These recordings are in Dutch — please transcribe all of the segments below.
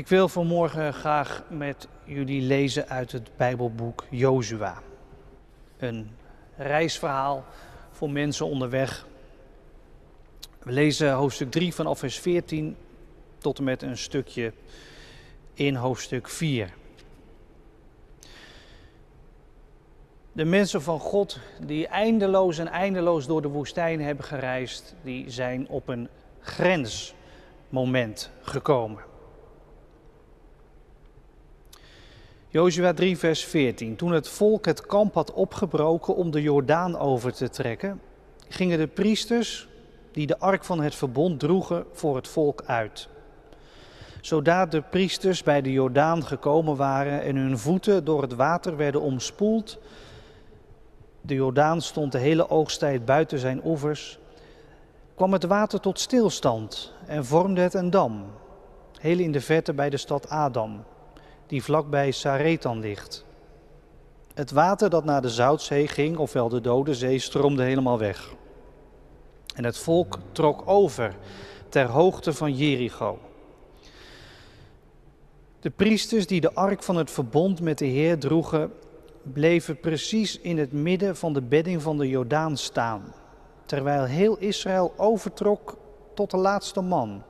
Ik wil vanmorgen graag met jullie lezen uit het Bijbelboek Jozua. Een reisverhaal voor mensen onderweg. We lezen hoofdstuk 3 vanaf vers 14 tot en met een stukje in hoofdstuk 4. De mensen van God die eindeloos en eindeloos door de woestijn hebben gereisd, die zijn op een grensmoment gekomen. Jozua 3, vers 14. Toen het volk het kamp had opgebroken om de Jordaan over te trekken, gingen de priesters die de ark van het verbond droegen voor het volk uit. Zodra de priesters bij de Jordaan gekomen waren en hun voeten door het water werden omspoeld, de Jordaan stond de hele oogsttijd buiten zijn oevers, kwam het water tot stilstand en vormde het een dam, heel in de verte bij de stad Adam die vlakbij Saretan ligt. Het water dat naar de Zoutzee ging, ofwel de Dode Zee, stroomde helemaal weg. En het volk trok over ter hoogte van Jericho. De priesters die de ark van het verbond met de Heer droegen, bleven precies in het midden van de bedding van de Jordaan staan, terwijl heel Israël overtrok tot de laatste man.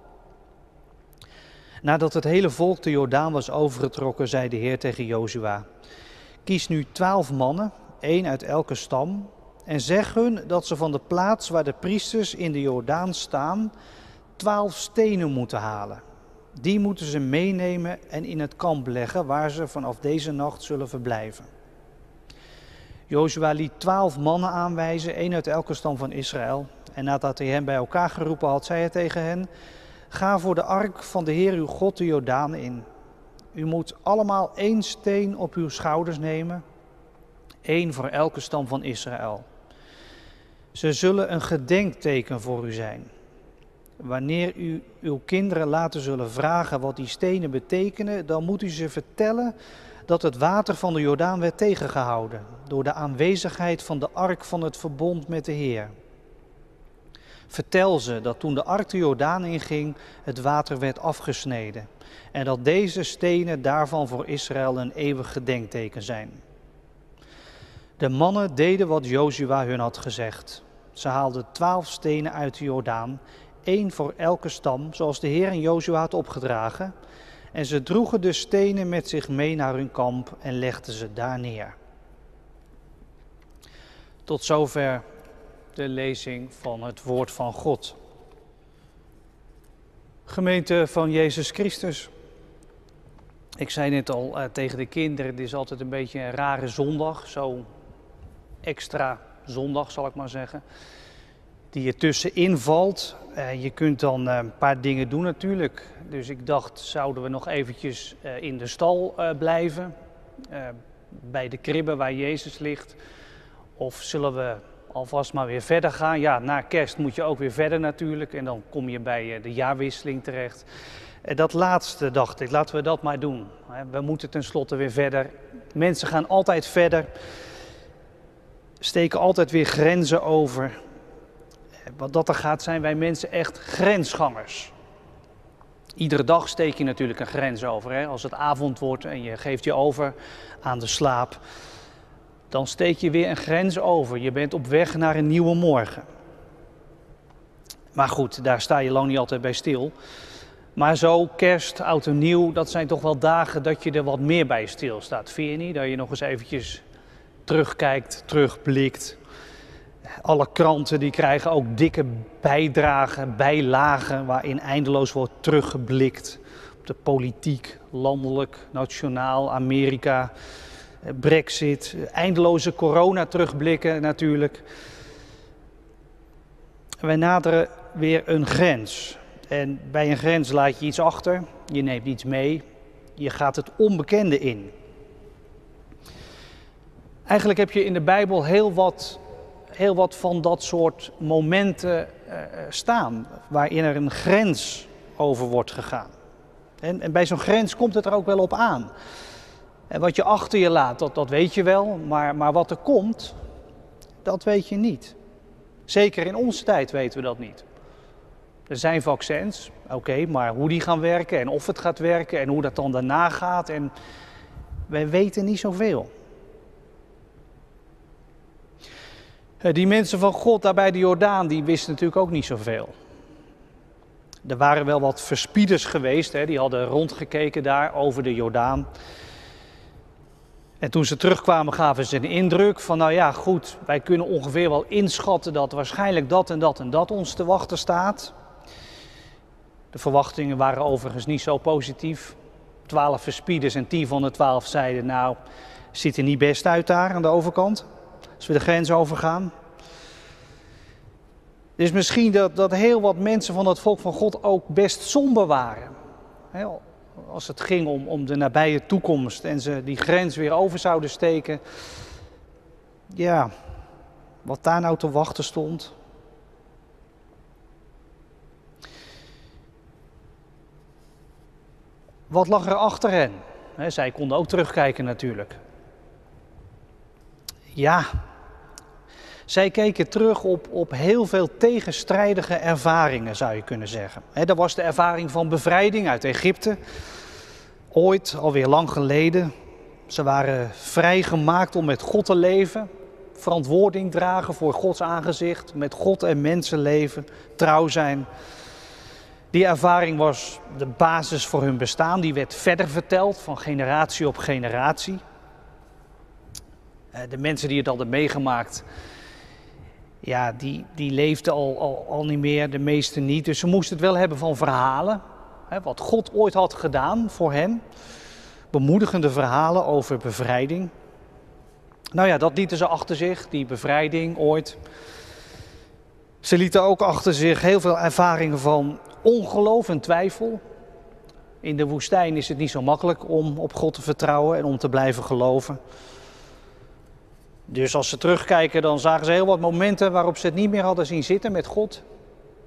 Nadat het hele volk de Jordaan was overgetrokken, zei de Heer tegen Jozua: Kies nu twaalf mannen, één uit elke stam, en zeg hun dat ze van de plaats waar de priesters in de Jordaan staan, twaalf stenen moeten halen. Die moeten ze meenemen en in het kamp leggen waar ze vanaf deze nacht zullen verblijven. Jozua liet twaalf mannen aanwijzen, één uit elke stam van Israël. En nadat hij hen bij elkaar geroepen had, zei hij tegen hen: Ga voor de ark van de Heer uw God de Jordaan in. U moet allemaal één steen op uw schouders nemen, één voor elke stam van Israël. Ze zullen een gedenkteken voor u zijn. Wanneer u uw kinderen later zullen vragen wat die stenen betekenen, dan moet u ze vertellen dat het water van de Jordaan werd tegengehouden door de aanwezigheid van de ark van het verbond met de Heer. Vertel ze dat toen de ark Jordaan inging, het water werd afgesneden. En dat deze stenen daarvan voor Israël een eeuwig gedenkteken zijn. De mannen deden wat Jozua hun had gezegd. Ze haalden twaalf stenen uit de Jordaan, één voor elke stam, zoals de Heer en Jozua had opgedragen. En ze droegen de stenen met zich mee naar hun kamp en legden ze daar neer. Tot zover de lezing van het woord van God. Gemeente van Jezus Christus. Ik zei net al uh, tegen de kinderen, het is altijd een beetje een rare zondag, zo extra zondag zal ik maar zeggen, die er tussenin valt. Uh, je kunt dan uh, een paar dingen doen natuurlijk. Dus ik dacht, zouden we nog eventjes in de stal blijven, bij de kribben waar Jezus ligt? Of zullen we alvast maar weer verder gaan. Ja, na kerst moet je ook weer verder natuurlijk en dan kom je bij eh, de jaarwisseling terecht. En dat laatste dacht ik, laten we dat maar doen. We moeten tenslotte weer verder. Mensen gaan altijd verder, steken altijd weer grenzen over. Wat dat er gaat, zijn wij mensen echt grensgangers. Iedere dag steek je natuurlijk een grens over. Hè? Als het avond wordt en je geeft je over aan de slaap, dan steek je weer een grens over. Je bent op weg naar een nieuwe morgen. Maar goed, daar sta je lang niet altijd bij stil. Maar zo, kerst, oud en nieuw, dat zijn toch wel dagen dat je er wat meer bij stilstaat. Vind je niet? Dat je nog eens eventjes terugkijkt, terugblikt. Alle kranten die krijgen ook dikke bijdragen, bijlagen waarin eindeloos wordt teruggeblikt op de politiek, landelijk, nationaal, Amerika, Brexit, eindeloze corona terugblikken natuurlijk. Wij naderen weer een grens. En bij een grens laat je iets achter, je neemt iets mee, je gaat het onbekende in. Eigenlijk heb je in de Bijbel heel wat, heel wat van dat soort momenten uh, staan, waarin er een grens over wordt gegaan. En, en bij zo'n grens komt het er ook wel op aan. En wat je achter je laat, dat, dat weet je wel, maar, maar wat er komt, dat weet je niet. Zeker in onze tijd weten we dat niet. Er zijn vaccins, oké, maar hoe die gaan werken en of het gaat werken en hoe dat dan daarna gaat. En wij weten niet zoveel. Eh, die mensen van God daar bij de Jordaan, die wisten natuurlijk ook niet zoveel. Er waren wel wat verspieders geweest, hè, die hadden rondgekeken daar over de Jordaan. En toen ze terugkwamen gaven ze een indruk van, nou ja, goed, wij kunnen ongeveer wel inschatten dat waarschijnlijk dat en dat en dat ons te wachten staat. De verwachtingen waren overigens niet zo positief. Twaalf verspieders en tien van de twaalf zeiden, nou, ziet er niet best uit daar aan de overkant, als we de grens overgaan. Dus misschien dat, dat heel wat mensen van het volk van God ook best somber waren als het ging om, om de nabije toekomst en ze die grens weer over zouden steken. Ja, wat daar nou te wachten stond. Wat lag er achter hen? zij konden ook terugkijken natuurlijk. Ja, zij keken terug op, op heel veel tegenstrijdige ervaringen, zou je kunnen zeggen. He, dat was de ervaring van bevrijding uit Egypte. Ooit, alweer lang geleden. Ze waren vrijgemaakt om met God te leven. Verantwoording dragen voor Gods aangezicht. Met God en mensen leven. Trouw zijn. Die ervaring was de basis voor hun bestaan. Die werd verder verteld van generatie op generatie. Eh, de mensen die het hadden meegemaakt, ja, die, die leefden al, al, al niet meer, de meesten niet. Dus ze moesten het wel hebben van verhalen, hè, wat God ooit had gedaan voor hen. Bemoedigende verhalen over bevrijding. Nou ja, dat lieten ze achter zich, die bevrijding ooit. Ze lieten ook achter zich heel veel ervaringen van ongeloof en twijfel. In de woestijn is het niet zo makkelijk om op God te vertrouwen en om te blijven geloven. Dus als ze terugkijken, dan zagen ze heel wat momenten waarop ze het niet meer hadden zien zitten met God.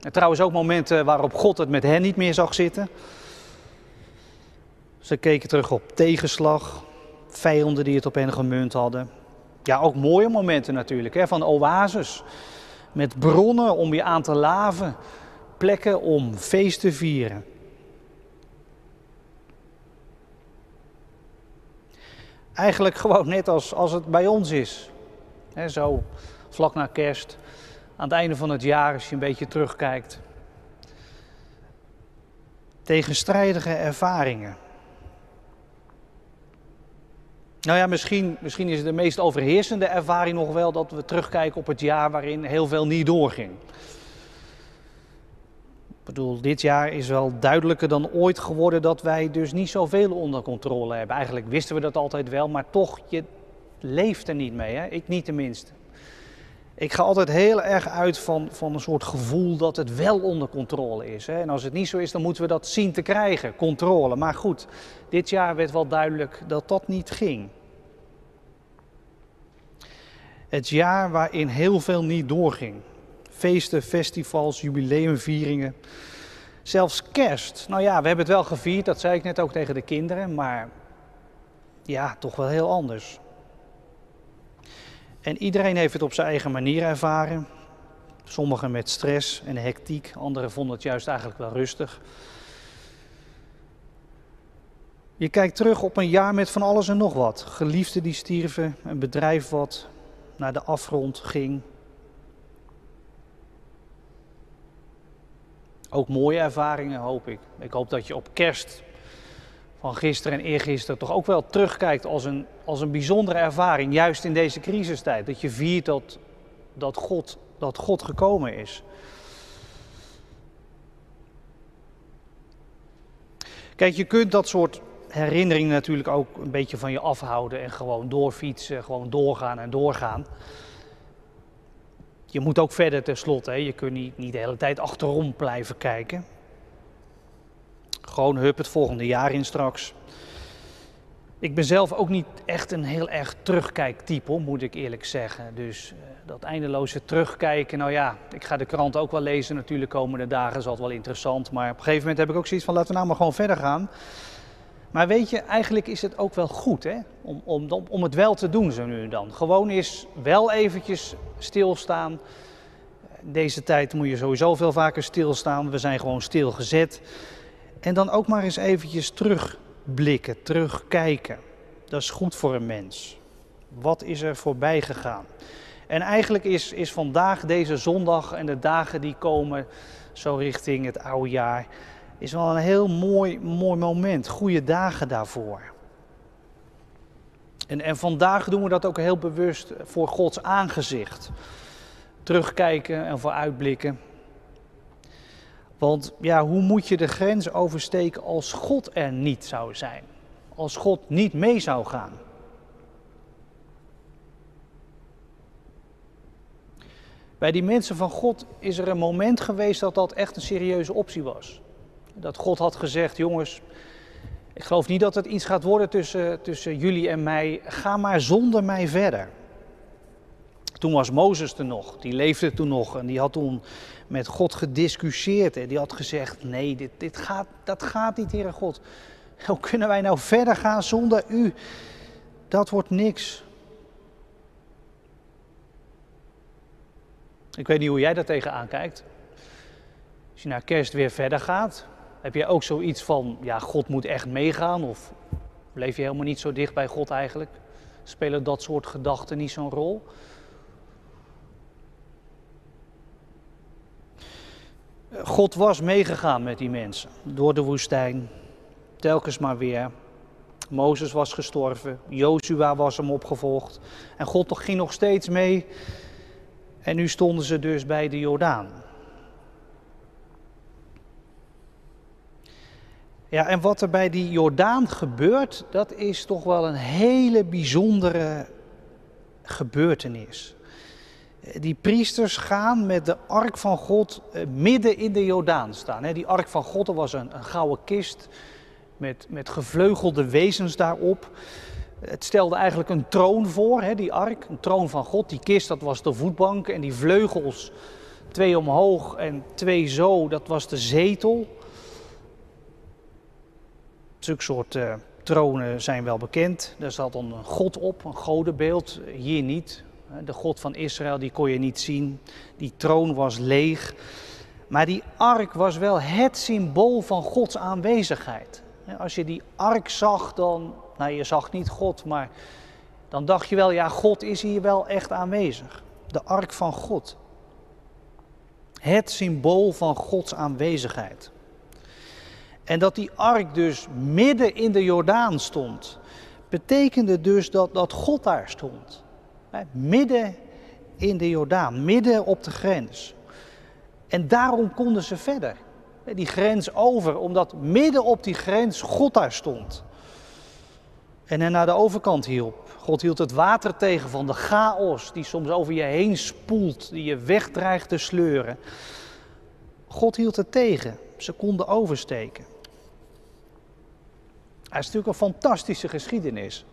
En trouwens ook momenten waarop God het met hen niet meer zag zitten. Ze keken terug op tegenslag, vijanden die het op hen gemunt hadden. Ja, ook mooie momenten natuurlijk, hè, van oases. Met bronnen om je aan te laven, plekken om feest te vieren. Eigenlijk gewoon net als, als het bij ons is zo vlak na kerst, aan het einde van het jaar, als je een beetje terugkijkt. Tegenstrijdige ervaringen. Nou ja, misschien, misschien is de meest overheersende ervaring nog wel dat we terugkijken op het jaar waarin heel veel niet doorging. Ik bedoel, dit jaar is wel duidelijker dan ooit geworden dat wij dus niet zoveel onder controle hebben. Eigenlijk wisten we dat altijd wel, maar toch, je, leeft er niet mee. Hè? Ik niet tenminste. Ik ga altijd heel erg uit van, van een soort gevoel dat het wel onder controle is. Hè? En als het niet zo is, dan moeten we dat zien te krijgen, controle. Maar goed, dit jaar werd wel duidelijk dat dat niet ging. Het jaar waarin heel veel niet doorging. Feesten, festivals, jubileumvieringen. Zelfs kerst. Nou ja, we hebben het wel gevierd, dat zei ik net ook tegen de kinderen, maar ja, toch wel heel anders. En iedereen heeft het op zijn eigen manier ervaren. Sommigen met stress en hectiek, anderen vonden het juist eigenlijk wel rustig. Je kijkt terug op een jaar met van alles en nog wat. Geliefden die stierven, een bedrijf wat naar de afgrond ging. Ook mooie ervaringen hoop ik. Ik hoop dat je op kerst van gisteren en eergisteren toch ook wel terugkijkt als een, als een bijzondere ervaring, juist in deze crisistijd. Dat je viert dat, dat, God, dat God gekomen is. Kijk, je kunt dat soort herinneringen natuurlijk ook een beetje van je afhouden en gewoon doorfietsen, gewoon doorgaan en doorgaan. Je moet ook verder tenslotte, je kunt niet, niet de hele tijd achterom blijven kijken. Gewoon hup het volgende jaar in straks. Ik ben zelf ook niet echt een heel erg terugkijktype, moet ik eerlijk zeggen. Dus uh, dat eindeloze terugkijken, nou ja, ik ga de krant ook wel lezen natuurlijk komende dagen, is altijd wel interessant. Maar op een gegeven moment heb ik ook zoiets van, laten we nou maar gewoon verder gaan. Maar weet je, eigenlijk is het ook wel goed hè? Om, om, om het wel te doen zo nu en dan. Gewoon eens wel eventjes stilstaan, Deze tijd moet je sowieso veel vaker stilstaan. We zijn gewoon stilgezet. En dan ook maar eens eventjes terugblikken, terugkijken. Dat is goed voor een mens. Wat is er voorbij gegaan? En eigenlijk is, is vandaag, deze zondag en de dagen die komen, zo richting het oude jaar, is wel een heel mooi, mooi moment. Goede dagen daarvoor. En, en vandaag doen we dat ook heel bewust voor Gods aangezicht. Terugkijken en vooruitblikken. Want ja, hoe moet je de grens oversteken als God er niet zou zijn? Als God niet mee zou gaan? Bij die mensen van God is er een moment geweest dat dat echt een serieuze optie was. Dat God had gezegd, jongens, ik geloof niet dat het iets gaat worden tussen, tussen jullie en mij. Ga maar zonder mij verder. Toen was Mozes er nog, die leefde toen nog en die had toen met God gediscussieerd. En die had gezegd, nee, dit, dit gaat, dat gaat niet, Heere God. Hoe kunnen wij nou verder gaan zonder u? Dat wordt niks. Ik weet niet hoe jij daar tegenaan kijkt. Als je naar kerst weer verder gaat, heb je ook zoiets van, ja, God moet echt meegaan? Of leef je helemaal niet zo dicht bij God eigenlijk? Spelen dat soort gedachten niet zo'n rol? God was meegegaan met die mensen door de woestijn, telkens maar weer. Mozes was gestorven, Jozua was hem opgevolgd en God ging nog steeds mee. En nu stonden ze dus bij de Jordaan. Ja, en wat er bij die Jordaan gebeurt, dat is toch wel een hele bijzondere gebeurtenis. Die priesters gaan met de ark van God eh, midden in de Jordaan staan. Die ark van God, was een, gouden kist met, met gevleugelde wezens daarop. Het stelde eigenlijk een troon voor, die ark, een troon van God. Die kist, dat was de voetbank en die vleugels, twee omhoog en twee zo, dat was de zetel. Zulke soort uh, tronen zijn wel bekend. Daar zat een god op, een godenbeeld. Hier niet. De God van Israël, die kon je niet zien. Die troon was leeg. Maar die ark was wel het symbool van Gods aanwezigheid. Als je die ark zag, dan, nou je zag niet God, maar dan dacht je wel, ja, God is hier wel echt aanwezig. De ark van God. Het symbool van Gods aanwezigheid. En dat die ark dus midden in de Jordaan stond, betekende dus dat, dat God daar stond. Midden in de Jordaan, midden op de grens. En daarom konden ze verder. Die grens over, omdat midden op die grens God daar stond. En hen naar de overkant hielp. God hield het water tegen van de chaos die soms over je heen spoelt, die je wegdreigt te sleuren. God hield het tegen. Ze konden oversteken. Het is natuurlijk een fantastische geschiedenis.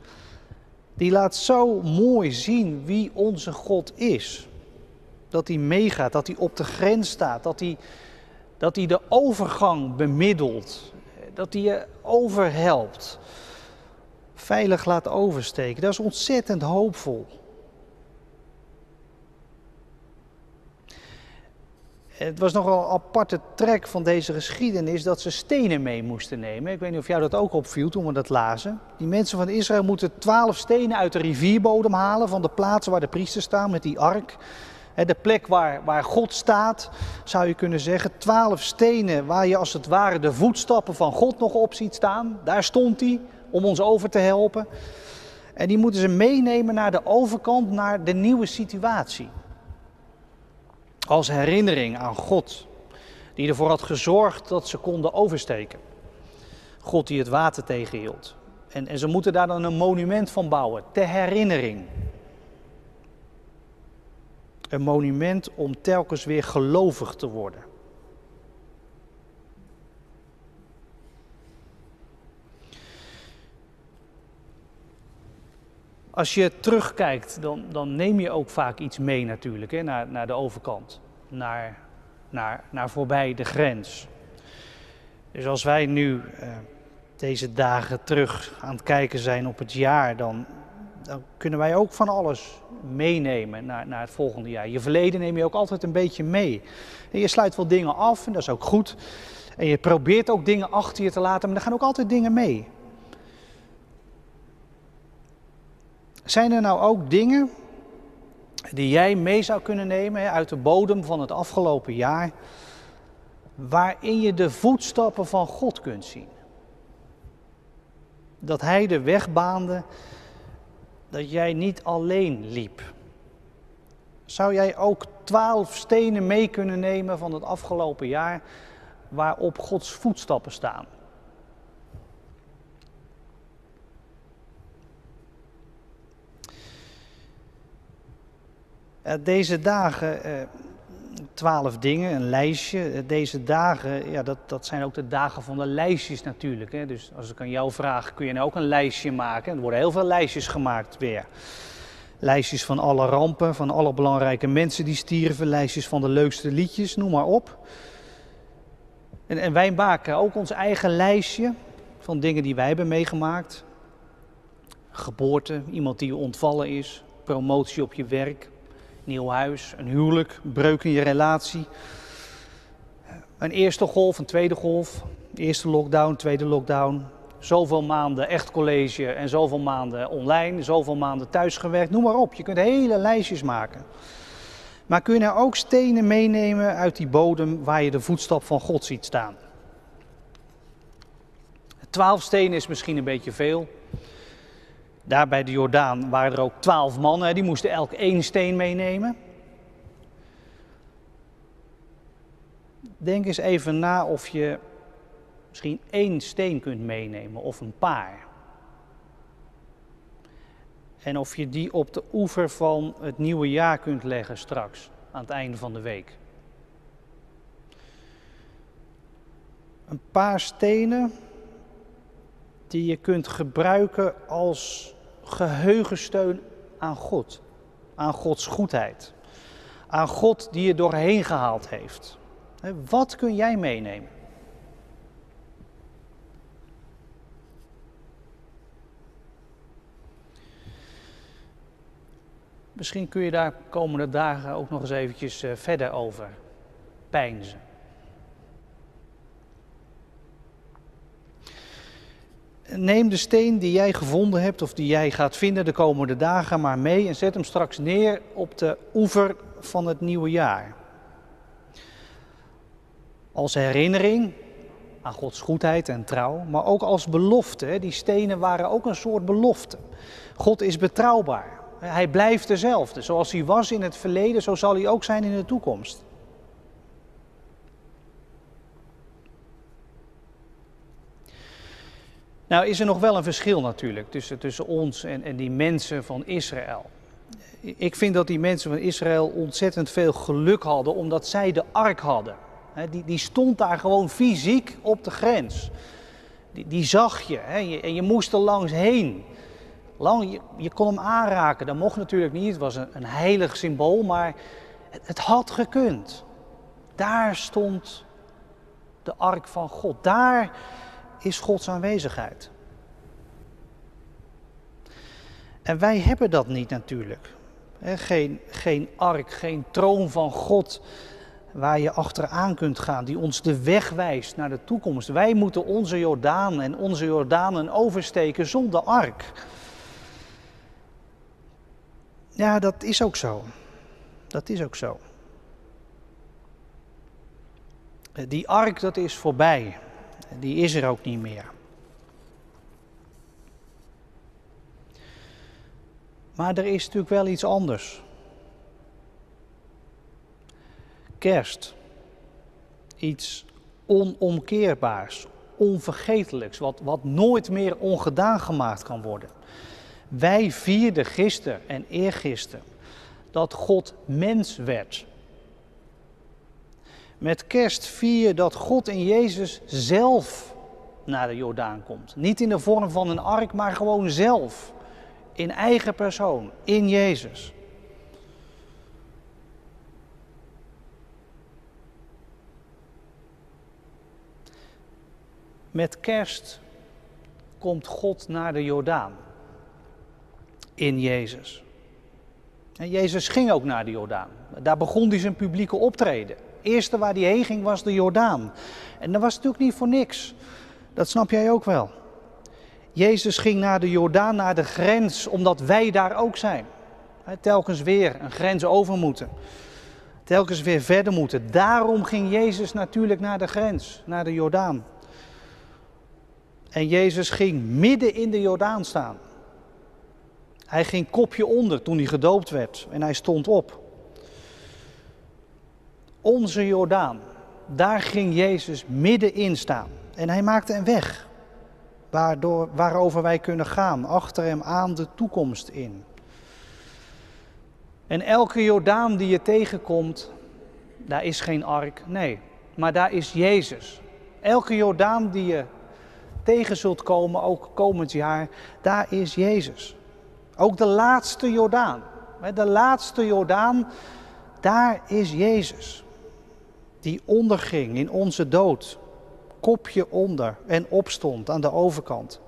Die laat zo mooi zien wie onze God is. Dat hij meegaat, dat hij op de grens staat, dat hij, dat hij de overgang bemiddelt, dat hij je overhelpt, veilig laat oversteken. Dat is ontzettend hoopvol. Het was nogal een aparte trek van deze geschiedenis dat ze stenen mee moesten nemen. Ik weet niet of jou dat ook opviel toen we dat lazen. Die mensen van Israël moeten twaalf stenen uit de rivierbodem halen van de plaatsen waar de priesters staan met die ark. De plek waar, waar God staat, zou je kunnen zeggen. Twaalf stenen waar je als het ware de voetstappen van God nog op ziet staan. Daar stond hij om ons over te helpen. En die moeten ze meenemen naar de overkant, naar de nieuwe situatie als herinnering aan God, die ervoor had gezorgd dat ze konden oversteken. God die het water tegenhield. En, en ze moeten daar dan een monument van bouwen, ter herinnering. Een monument om telkens weer gelovig te worden. Als je terugkijkt, dan, dan neem je ook vaak iets mee natuurlijk, hè, naar, naar de overkant, naar, naar, naar voorbij de grens. Dus als wij nu eh, deze dagen terug aan het kijken zijn op het jaar, dan dan kunnen wij ook van alles meenemen naar, naar het volgende jaar. Je verleden neem je ook altijd een beetje mee. En je sluit wel dingen af en dat is ook goed. En je probeert ook dingen achter je te laten, maar er gaan ook altijd dingen mee. Zijn er nou ook dingen die jij mee zou kunnen nemen uit de bodem van het afgelopen jaar, waarin je de voetstappen van God kunt zien? Dat Hij de weg baande, dat jij niet alleen liep. Zou jij ook twaalf stenen mee kunnen nemen van het afgelopen jaar waarop Gods voetstappen staan? Deze dagen, eh, twaalf dingen, een lijstje. Eh, deze dagen, ja, dat, dat zijn ook de dagen van de lijstjes natuurlijk. Hè. Dus als ik aan jou vraag, kun je nou ook een lijstje maken? Er worden heel veel lijstjes gemaakt weer. Lijstjes van alle rampen, van alle belangrijke mensen die stierven, lijstjes van de leukste liedjes, noem maar op. En, en wij maken ook ons eigen lijstje van dingen die wij hebben meegemaakt. Geboorte, iemand die ontvallen is, promotie op je werk, nieuw huis, een huwelijk, breuk in je relatie. Een eerste golf, een tweede golf, eerste lockdown, tweede lockdown. Zoveel maanden echt college en zoveel maanden online, zoveel maanden thuisgewerkt, noem maar op. Je kunt hele lijstjes maken. Maar kun je nou ook stenen meenemen uit die bodem waar je de voetstap van God ziet staan? Twaalf stenen is misschien een beetje veel. Daar bij de Jordaan waren er ook twaalf mannen, die moesten elk één steen meenemen. Denk eens even na of je misschien één steen kunt meenemen of een paar. En of je die op de oever van het nieuwe jaar kunt leggen straks, aan het einde van de week. Een paar stenen die je kunt gebruiken als geheugensteun aan God, aan Gods goedheid, aan God die je doorheen gehaald heeft. Wat kun jij meenemen? Misschien kun je daar komende dagen ook nog eens eventjes eh, verder over pijnzen. Neem de steen die jij gevonden hebt of die jij gaat vinden de komende dagen maar mee en zet hem straks neer op de oever van het nieuwe jaar. Als herinnering aan Gods goedheid en trouw, maar ook als belofte. Die stenen waren ook een soort belofte. God is betrouwbaar. Hij blijft dezelfde. Zoals hij was in het verleden, zo zal hij ook zijn in de toekomst. Nou is er nog wel een verschil natuurlijk tussen, tussen ons en, en die mensen van Israël. Ik vind dat die mensen van Israël ontzettend veel geluk hadden omdat zij de ark hadden. Die, die stond daar gewoon fysiek op de grens. Die, die zag je en je moest er langs heen. Lang, je, kon hem aanraken, dat mocht natuurlijk niet. Het was een, een heilig symbool, maar het, het had gekund. Daar stond de ark van God. Daar is Gods aanwezigheid. En wij hebben dat niet natuurlijk. Geen, geen ark, geen troon van God waar je achteraan kunt gaan, die ons de weg wijst naar de toekomst. Wij moeten onze Jordaan en onze Jordanen oversteken zonder ark. Ja, dat is ook zo. Dat is ook zo. Die ark, dat is voorbij. Die is er ook niet meer. Maar er is natuurlijk wel iets anders. Kerst. Iets onomkeerbaars, onvergetelijks, wat, wat nooit meer ongedaan gemaakt kan worden. Wij vierden gisteren en eergisteren dat God mens werd. Met kerst vier je dat God in Jezus zelf naar de Jordaan komt. Niet in de vorm van een ark, maar gewoon zelf. In eigen persoon, in Jezus. Met kerst komt God naar de Jordaan in Jezus. En Jezus ging ook naar de Jordaan. Daar begon hij zijn publieke optreden. Eerste waar hij heen ging was de Jordaan. En dat was natuurlijk niet voor niks. Dat snap jij ook wel. Jezus ging naar de Jordaan, naar de grens, omdat wij daar ook zijn. Telkens weer een grens over moeten. Telkens weer verder moeten. Daarom ging Jezus natuurlijk naar de grens, naar de Jordaan. En Jezus ging midden in de Jordaan staan. Hij ging kopje onder toen hij gedoopt werd en hij stond op. Onze Jordaan, daar ging Jezus middenin staan. En hij maakte een weg waardoor, waarover wij kunnen gaan, achter hem aan de toekomst in. En elke Jordaan die je tegenkomt, daar is geen ark, nee, maar daar is Jezus. Elke Jordaan die je tegen zult komen, ook komend jaar, daar is Jezus. Ook de laatste Jordaan, de laatste Jordaan, daar is Jezus. Die onderging in onze dood, kopje onder en opstond aan de overkant.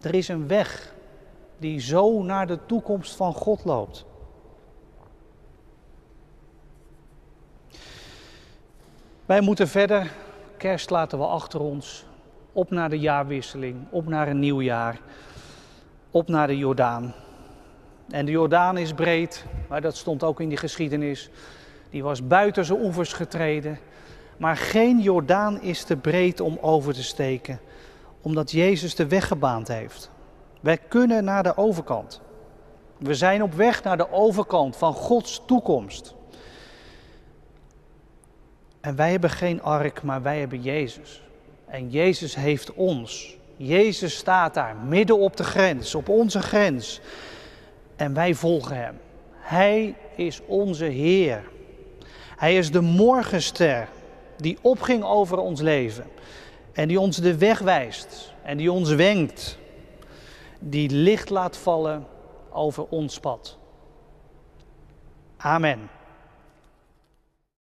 Er is een weg die zo naar de toekomst van God loopt. Wij moeten verder, kerst laten we achter ons, op naar de jaarwisseling, op naar een nieuw jaar, op naar de Jordaan. En de Jordaan is breed, maar dat stond ook in die geschiedenis. Die was buiten zijn oevers getreden. Maar geen Jordaan is te breed om over te steken, omdat Jezus de weg gebaand heeft. Wij kunnen naar de overkant. We zijn op weg naar de overkant van Gods toekomst. En wij hebben geen ark, maar wij hebben Jezus. En Jezus heeft ons. Jezus staat daar midden op de grens, op onze grens. En wij volgen Hem. Hij is onze Heer. Hij is de morgenster die opging over ons leven. En die ons de weg wijst. En die ons wenkt. Die licht laat vallen over ons pad. Amen.